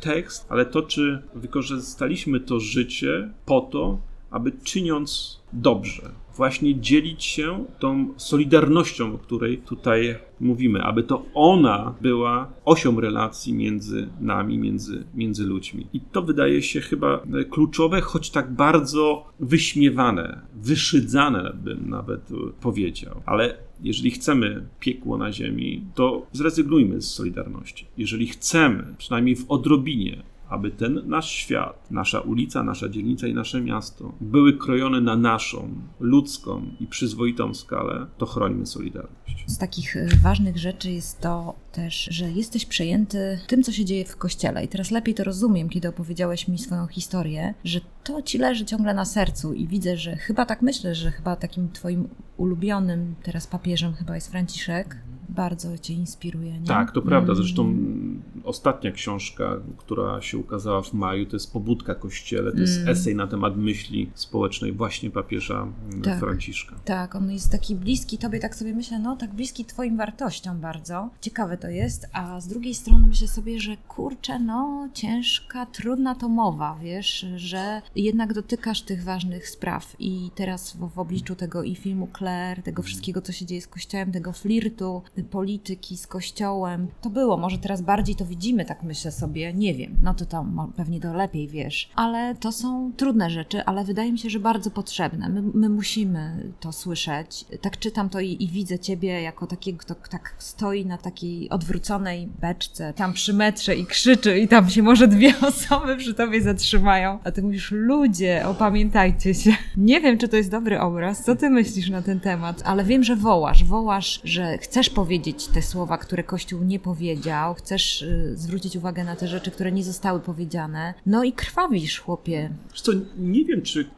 tekst, ale to, czy wykorzystaliśmy to życie po to, aby czyniąc dobrze, właśnie dzielić się tą solidarnością, o której tutaj mówimy, aby to ona była osią relacji między nami, między, między ludźmi. I to wydaje się chyba kluczowe, choć tak bardzo wyśmiewane, wyszydzane, bym nawet powiedział. Ale jeżeli chcemy piekło na ziemi, to zrezygnujmy z solidarności. Jeżeli chcemy, przynajmniej w odrobinie, aby ten nasz świat, nasza ulica, nasza dzielnica i nasze miasto były krojone na naszą, ludzką i przyzwoitą skalę, to chrońmy Solidarność. Z takich e, ważnych rzeczy jest to też, że jesteś przejęty tym, co się dzieje w kościele. I teraz lepiej to rozumiem, kiedy opowiedziałeś mi swoją historię, że to ci leży ciągle na sercu i widzę, że chyba tak myślę, że chyba takim twoim ulubionym teraz papieżem chyba jest Franciszek bardzo cię inspiruje. Nie? Tak, to prawda. Zresztą mm. ostatnia książka, która się ukazała w maju, to jest Pobudka Kościele, to jest mm. esej na temat myśli społecznej właśnie papieża mm, tak, Franciszka. Tak, on jest taki bliski tobie, tak sobie myślę, no tak bliski twoim wartościom bardzo. Ciekawe to jest, a z drugiej strony myślę sobie, że kurczę, no ciężka, trudna to mowa, wiesz, że jednak dotykasz tych ważnych spraw i teraz w, w obliczu tego i filmu Claire, tego wszystkiego, co się dzieje z Kościołem, tego flirtu, polityki z kościołem. To było, może teraz bardziej to widzimy, tak myślę sobie, nie wiem, no to tam pewnie to lepiej wiesz, ale to są trudne rzeczy, ale wydaje mi się, że bardzo potrzebne. My, my musimy to słyszeć. Tak czytam to i, i, widzę ciebie jako takiego, kto tak stoi na takiej odwróconej beczce, tam przy metrze i krzyczy i tam się może dwie osoby przy tobie zatrzymają, a ty mówisz, ludzie, opamiętajcie się. Nie wiem, czy to jest dobry obraz, co ty myślisz na ten temat, ale wiem, że wołasz, wołasz, że chcesz powiedzieć te słowa, które Kościół nie powiedział, chcesz y, zwrócić uwagę na te rzeczy, które nie zostały powiedziane. No i krwawisz, chłopie. Co, nie wiem, czy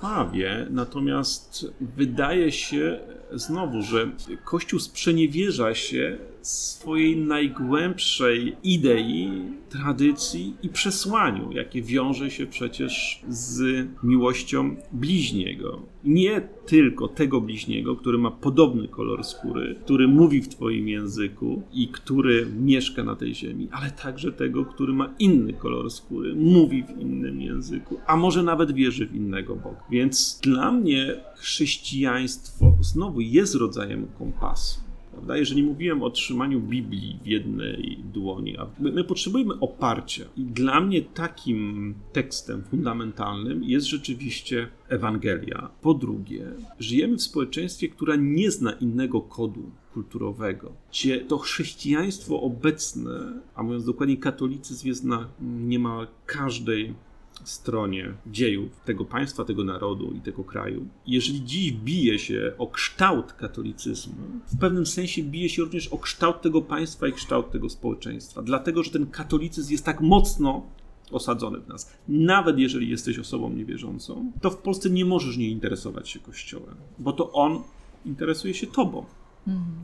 krwawie, natomiast wydaje się znowu, że Kościół sprzeniewierza się swojej najgłębszej idei, tradycji i przesłaniu, jakie wiąże się przecież z miłością bliźniego. Nie tylko tego bliźniego, który ma podobny kolor skóry, który mówi w Twoim języku i który mieszka na tej ziemi, ale także tego, który ma inny kolor skóry, mówi w innym języku, a może nawet wierzy w innego Boga. Więc dla mnie chrześcijaństwo znowu jest rodzajem kompasu Prawda? Jeżeli mówiłem o trzymaniu Biblii w jednej dłoni, a my, my potrzebujemy oparcia. I dla mnie takim tekstem fundamentalnym jest rzeczywiście Ewangelia. Po drugie, żyjemy w społeczeństwie, które nie zna innego kodu kulturowego, gdzie to chrześcijaństwo obecne, a mówiąc dokładnie katolicyzm jest na niemal każdej stronie dziejów tego państwa, tego narodu i tego kraju. Jeżeli dziś bije się o kształt katolicyzmu, w pewnym sensie bije się również o kształt tego państwa i kształt tego społeczeństwa, dlatego że ten katolicyzm jest tak mocno osadzony w nas. Nawet jeżeli jesteś osobą niewierzącą, to w Polsce nie możesz nie interesować się Kościołem, bo to on interesuje się tobą.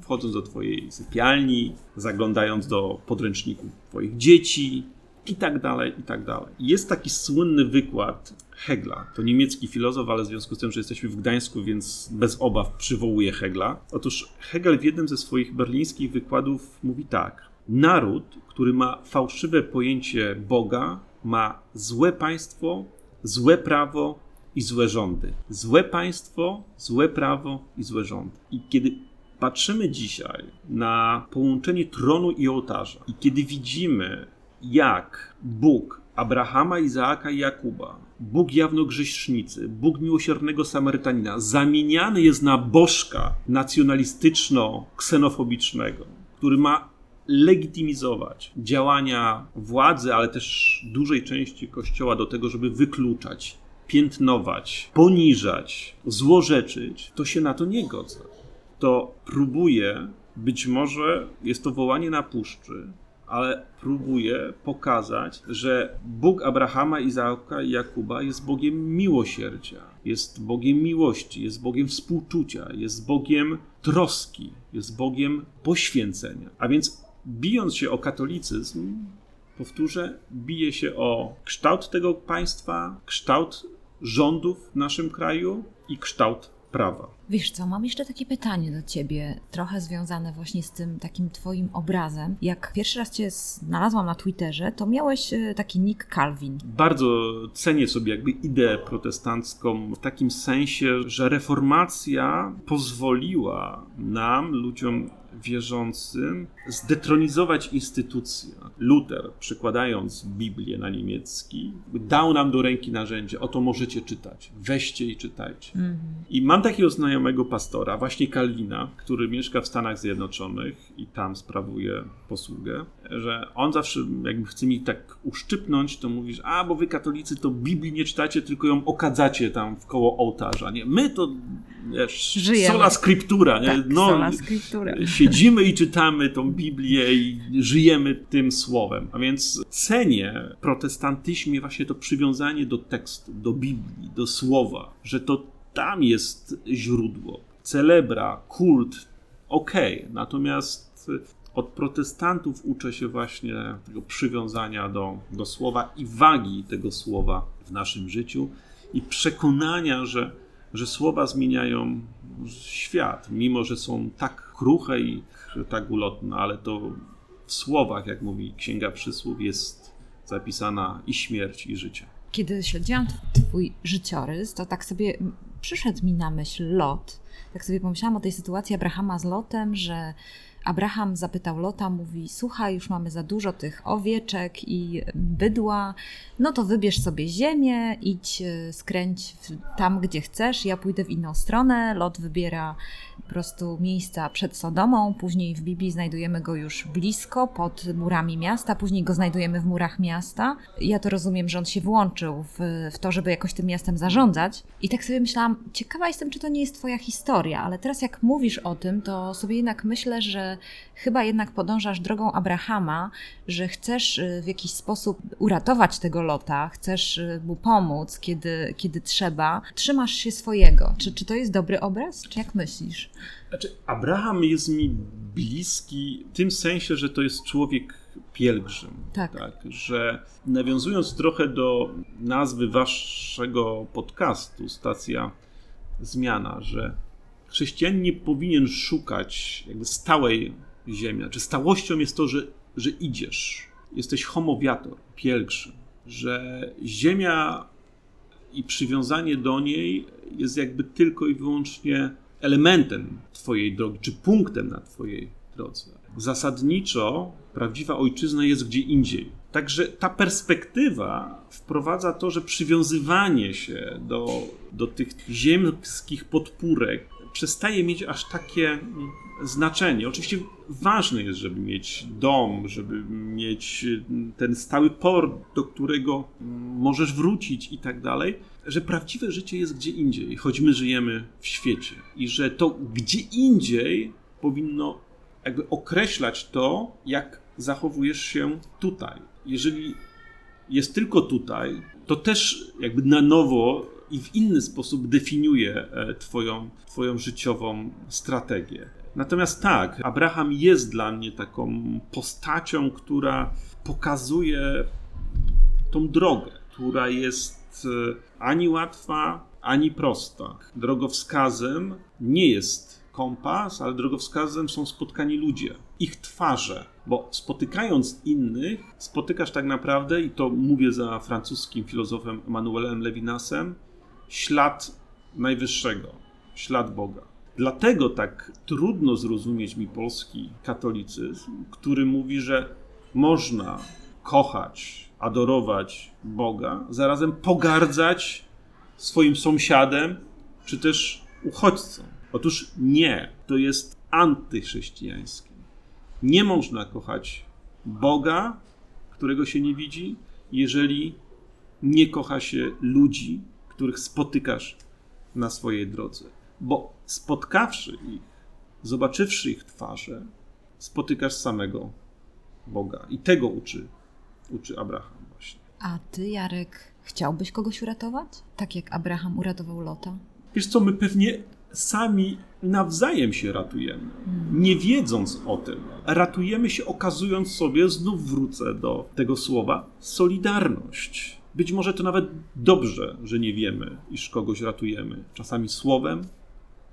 Wchodząc do twojej sypialni, zaglądając do podręczników twoich dzieci i tak dalej, i tak dalej. Jest taki słynny wykład Hegla. To niemiecki filozof, ale w związku z tym, że jesteśmy w Gdańsku, więc bez obaw przywołuje Hegla. Otóż Hegel w jednym ze swoich berlińskich wykładów mówi tak. Naród, który ma fałszywe pojęcie Boga, ma złe państwo, złe prawo i złe rządy. Złe państwo, złe prawo i złe rządy. I kiedy patrzymy dzisiaj na połączenie tronu i ołtarza, i kiedy widzimy, jak Bóg Abrahama, Izaaka i Jakuba, Bóg jawnogrzesznicy, Bóg miłosiernego Samarytanina, zamieniany jest na bożka nacjonalistyczno-ksenofobicznego, który ma legitymizować działania władzy, ale też dużej części Kościoła do tego, żeby wykluczać, piętnować, poniżać, złorzeczyć, to się na to nie godzę. To próbuje, być może jest to wołanie na puszczy, ale próbuje pokazać, że Bóg Abrahama, Izaaka i Jakuba jest Bogiem miłosierdzia, jest Bogiem miłości, jest Bogiem współczucia, jest Bogiem troski, jest Bogiem poświęcenia. A więc bijąc się o katolicyzm, powtórzę, bije się o kształt tego państwa, kształt rządów w naszym kraju i kształt prawa. Wiesz co, mam jeszcze takie pytanie do ciebie, trochę związane właśnie z tym takim twoim obrazem. Jak pierwszy raz cię znalazłam na Twitterze, to miałeś e, taki nick Calvin. Bardzo cenię sobie jakby ideę protestancką w takim sensie, że reformacja pozwoliła nam, ludziom wierzącym, zdetronizować instytucje. Luther, przykładając Biblię na niemiecki, dał nam do ręki narzędzie, oto możecie czytać, weźcie i czytajcie. I mam takiego znajomego pastora, właśnie Kalwina, który mieszka w Stanach Zjednoczonych i tam sprawuje posługę, że on zawsze jakby chce mi tak uszczypnąć, to mówisz, a bo wy katolicy to Biblii nie czytacie, tylko ją okadzacie tam w koło ołtarza. Nie, my to wiesz, Żyjemy. sola scriptura, nie? Tak, sola scriptura. siedzimy i czytamy tą Biblię i żyjemy tym słowem. A więc cenię w protestantyzmie właśnie to przywiązanie do tekstu, do Biblii, do słowa, że to tam jest źródło. Celebra, kult, okej, natomiast od protestantów uczę się właśnie tego przywiązania do, do słowa i wagi tego słowa w naszym życiu i przekonania, że, że słowa zmieniają świat, mimo że są tak kruche i tak ulotne, ale to w słowach, jak mówi Księga Przysłów, jest zapisana i śmierć, i życie. Kiedy śledziłam twój życiorys, to tak sobie przyszedł mi na myśl Lot. Tak sobie pomyślałam o tej sytuacji Abrahama z Lotem, że Abraham zapytał Lota, mówi: Słuchaj, już mamy za dużo tych owieczek i bydła, no to wybierz sobie ziemię, idź, e, skręć tam, gdzie chcesz, ja pójdę w inną stronę. Lot wybiera po prostu miejsca przed Sodomą, później w Biblii znajdujemy go już blisko, pod murami miasta, później go znajdujemy w murach miasta. Ja to rozumiem, że on się włączył w, w to, żeby jakoś tym miastem zarządzać. I tak sobie myślałam, ciekawa jestem, czy to nie jest twoja historia, ale teraz jak mówisz o tym, to sobie jednak myślę, że chyba jednak podążasz drogą Abrahama, że chcesz y, w jakiś sposób uratować tego Lota, chcesz y, mu pomóc, kiedy, kiedy trzeba. Trzymasz się swojego. Czy, czy to jest dobry obraz? Czy jak myślisz? Znaczy, Abraham jest mi bliski w tym sensie, że to jest człowiek pielgrzym. Tak. że nawiązując trochę do nazwy waszego podcastu, stacja Zmiana, że chrześcijanin nie powinien szukać jakby stałej ziemi. Czy stałością jest to, że, że idziesz. Jesteś homowiator, pielgrzym. Że ziemia i przywiązanie do niej jest jakby tylko i wyłącznie elementem Twojej drogi, czy punktem na Twojej drodze. Zasadniczo prawdziwa ojczyzna jest gdzie indziej. Także ta perspektywa wprowadza to, że przywiązywanie się do, do tych ziemskich podpórek przestaje mieć aż takie mm, znaczenie. Oczywiście ważne jest, żeby mieć dom, żeby mieć mm, ten stały port, do którego mm, możesz wrócić i tak dalej, że prawdziwe życie jest gdzie indziej, choć my żyjemy w świecie i że to gdzie indziej powinno jakby określać to, jak zachowujesz się tutaj. Jeżeli jest tylko tutaj, to też jakby na nowo i w inny sposób definiuje e, twoją, twoją życiową strategię. Natomiast tak, Abraham jest dla mnie taką postacią, która pokazuje tą drogę, która jest e, ani łatwa, ani prosta. Drogowskazem nie jest kompas, ale drogowskazem są spotkani ludzie, ich twarze. Bo spotykając innych, spotykasz tak naprawdę, i to mówię za francuskim filozofem Manuelem Levinasem, ślad Najwyższego, ślad Boga. Dlatego tak trudno zrozumieć mi polski katolicyzm, który mówi, że można kochać, adorować Boga, zarazem pogardzać swoim sąsiadem czy też uchodźcą. Otóż nie, to jest antychrześcijańskie. Nie można kochać Boga, którego się nie widzi, jeżeli nie kocha się ludzi, których spotykasz na swojej drodze. Bo spotkawszy ich, zobaczywszy ich twarze, spotykasz samego Boga. I tego uczy, uczy Abraham właśnie. A ty, Jarek, chciałbyś kogoś uratować? Tak jak Abraham uratował Lota? Wiesz co, my pewnie sami nawzajem się ratujemy, nie wiedząc o tym. Ratujemy się, okazując sobie, znów wrócę do tego słowa, solidarność. Być może to nawet dobrze, że nie wiemy, iż kogoś ratujemy. Czasami słowem,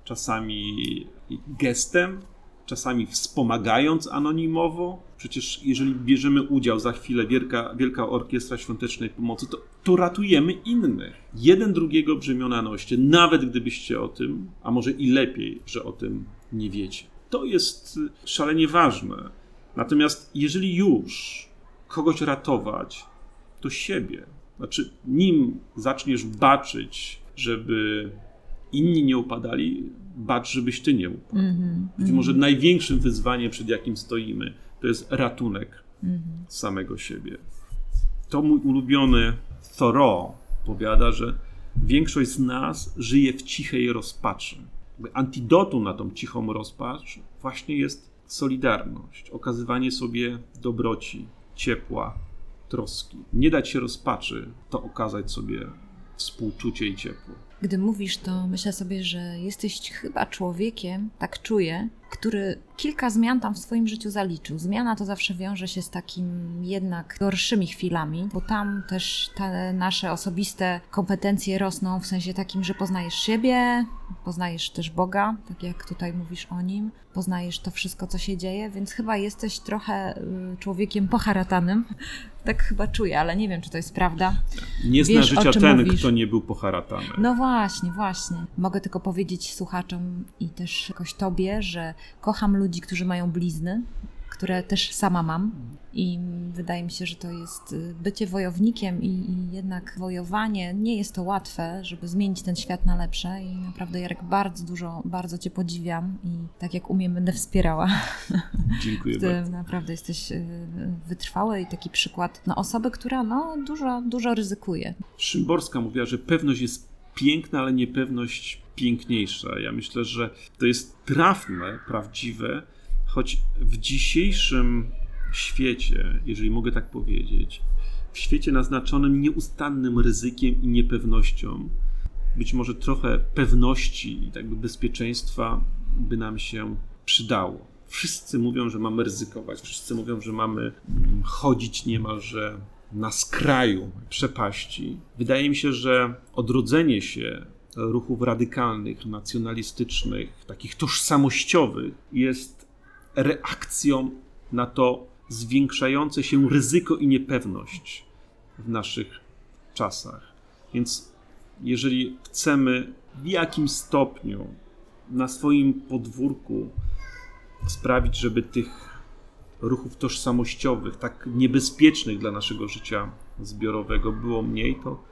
czasami gestem, czasami wspomagając anonimowo. Przecież jeżeli bierzemy udział za chwilę Wielka, Wielka Orkiestra Świątecznej Pomocy, to, to ratujemy innych. Jeden drugiego brzemiona noście, nawet gdybyście o tym, a może i lepiej, że o tym nie wiecie. To jest szalenie ważne. Natomiast jeżeli już kogoś ratować, to siebie. Znaczy, nim zaczniesz baczyć, żeby inni nie upadali, bacz, żebyś ty nie upadł. Mm-hmm, Być może największym wyzwaniem, przed jakim stoimy, to jest ratunek mm-hmm. samego siebie. To mój ulubiony Thoreau powiada, że większość z nas żyje w cichej rozpaczy. Antidotum na tą cichą rozpacz właśnie jest solidarność, okazywanie sobie dobroci, ciepła, troski. Nie dać się rozpaczy, to okazać sobie współczucie i ciepło. Gdy mówisz, to myślę sobie, że jesteś chyba człowiekiem, tak czuję, który kilka zmian tam w swoim życiu zaliczył. Zmiana to zawsze wiąże się z takim jednak gorszymi chwilami, bo tam też te nasze osobiste kompetencje rosną w sensie takim, że poznajesz siebie, poznajesz też Boga, tak jak tutaj mówisz o nim, poznajesz to wszystko, co się dzieje, więc chyba jesteś trochę y, człowiekiem poharatanym. Tak chyba czuję, ale nie wiem, czy to jest prawda. Nie zna Wiesz, życia ten, mówisz. kto nie był poharatany. No właśnie, właśnie. Mogę tylko powiedzieć słuchaczom i też jakoś tobie, że kocham ludzi, którzy mają blizny, które też sama mam. I wydaje mi się, że to jest y, bycie wojownikiem i, i jednak wojowanie. Nie jest to łatwe, żeby zmienić ten świat na lepsze. I naprawdę, Jarek, bardzo dużo, bardzo Cię podziwiam i tak jak umiem, będę wspierała. Dziękuję Ty bardzo. naprawdę jesteś y, wytrwały i taki przykład na osobę, która no, dużo, dużo ryzykuje. Szymborska mówiła, że pewność jest piękna, ale niepewność piękniejsza. Ja myślę, że to jest trafne, prawdziwe, choć w dzisiejszym świecie, jeżeli mogę tak powiedzieć, w świecie naznaczonym nieustannym ryzykiem i niepewnością, być może trochę pewności i tak by bezpieczeństwa by nam się przydało. Wszyscy mówią, że mamy ryzykować, wszyscy mówią, że mamy mm, chodzić niemalże na skraju przepaści. Wydaje mi się, że odrodzenie się ruchów radykalnych, nacjonalistycznych, takich tożsamościowych jest reakcją na to zwiększające się ryzyko i niepewność w naszych czasach. Więc jeżeli chcemy w jakim stopniu na swoim podwórku sprawić, żeby tych ruchów tożsamościowych, tak niebezpiecznych dla naszego życia zbiorowego było mniej, to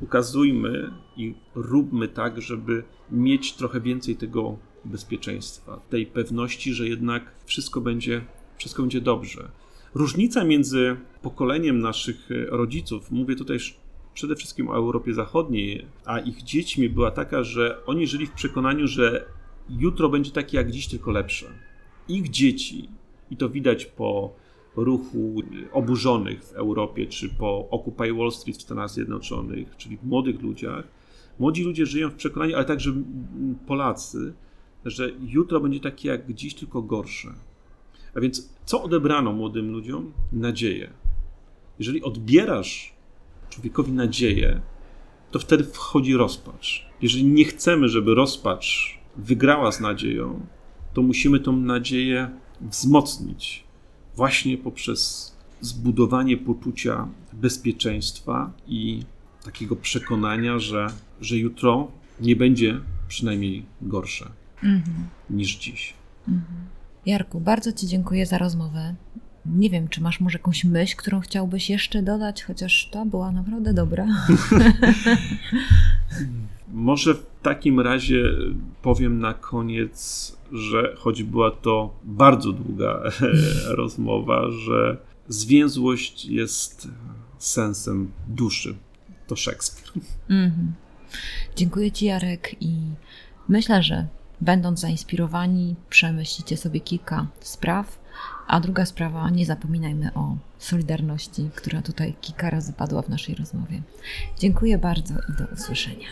ukazujmy i róbmy tak, żeby mieć trochę więcej tego bezpieczeństwa, tej pewności, że jednak wszystko będzie, wszystko będzie dobrze. Różnica między pokoleniem naszych rodziców, mówię tutaj przede wszystkim o Europie Zachodniej, a ich dziećmi była taka, że oni żyli w przekonaniu, że jutro będzie takie jak dziś, tylko lepsze. Ich dzieci, i to widać po ruchu oburzonych w Europie, czy po Occupy Wall Street w Stanach Zjednoczonych, czyli w młodych ludziach. Młodzi ludzie żyją w przekonaniu, ale także Polacy, że jutro będzie takie jak dziś, tylko gorsze. A więc co odebrano młodym ludziom? Nadzieję. Jeżeli odbierasz człowiekowi nadzieję, to wtedy wchodzi rozpacz. Jeżeli nie chcemy, żeby rozpacz wygrała z nadzieją, to musimy tą nadzieję wzmocnić właśnie poprzez zbudowanie poczucia bezpieczeństwa i takiego przekonania, że, że jutro nie będzie przynajmniej gorsze niż dziś. Jarku, bardzo Ci dziękuję za rozmowę. Nie wiem, czy masz może jakąś myśl, którą chciałbyś jeszcze dodać, chociaż to była naprawdę dobra. Może w takim razie powiem na koniec, że choć była to bardzo długa rozmowa, że zwięzłość jest sensem duszy. To Szekspir. Mhm. Dziękuję Ci, Jarek, i myślę, że będąc zainspirowani, przemyślicie sobie kilka spraw. A druga sprawa, nie zapominajmy o solidarności, która tutaj kilka razy padła w naszej rozmowie. Dziękuję bardzo i do usłyszenia.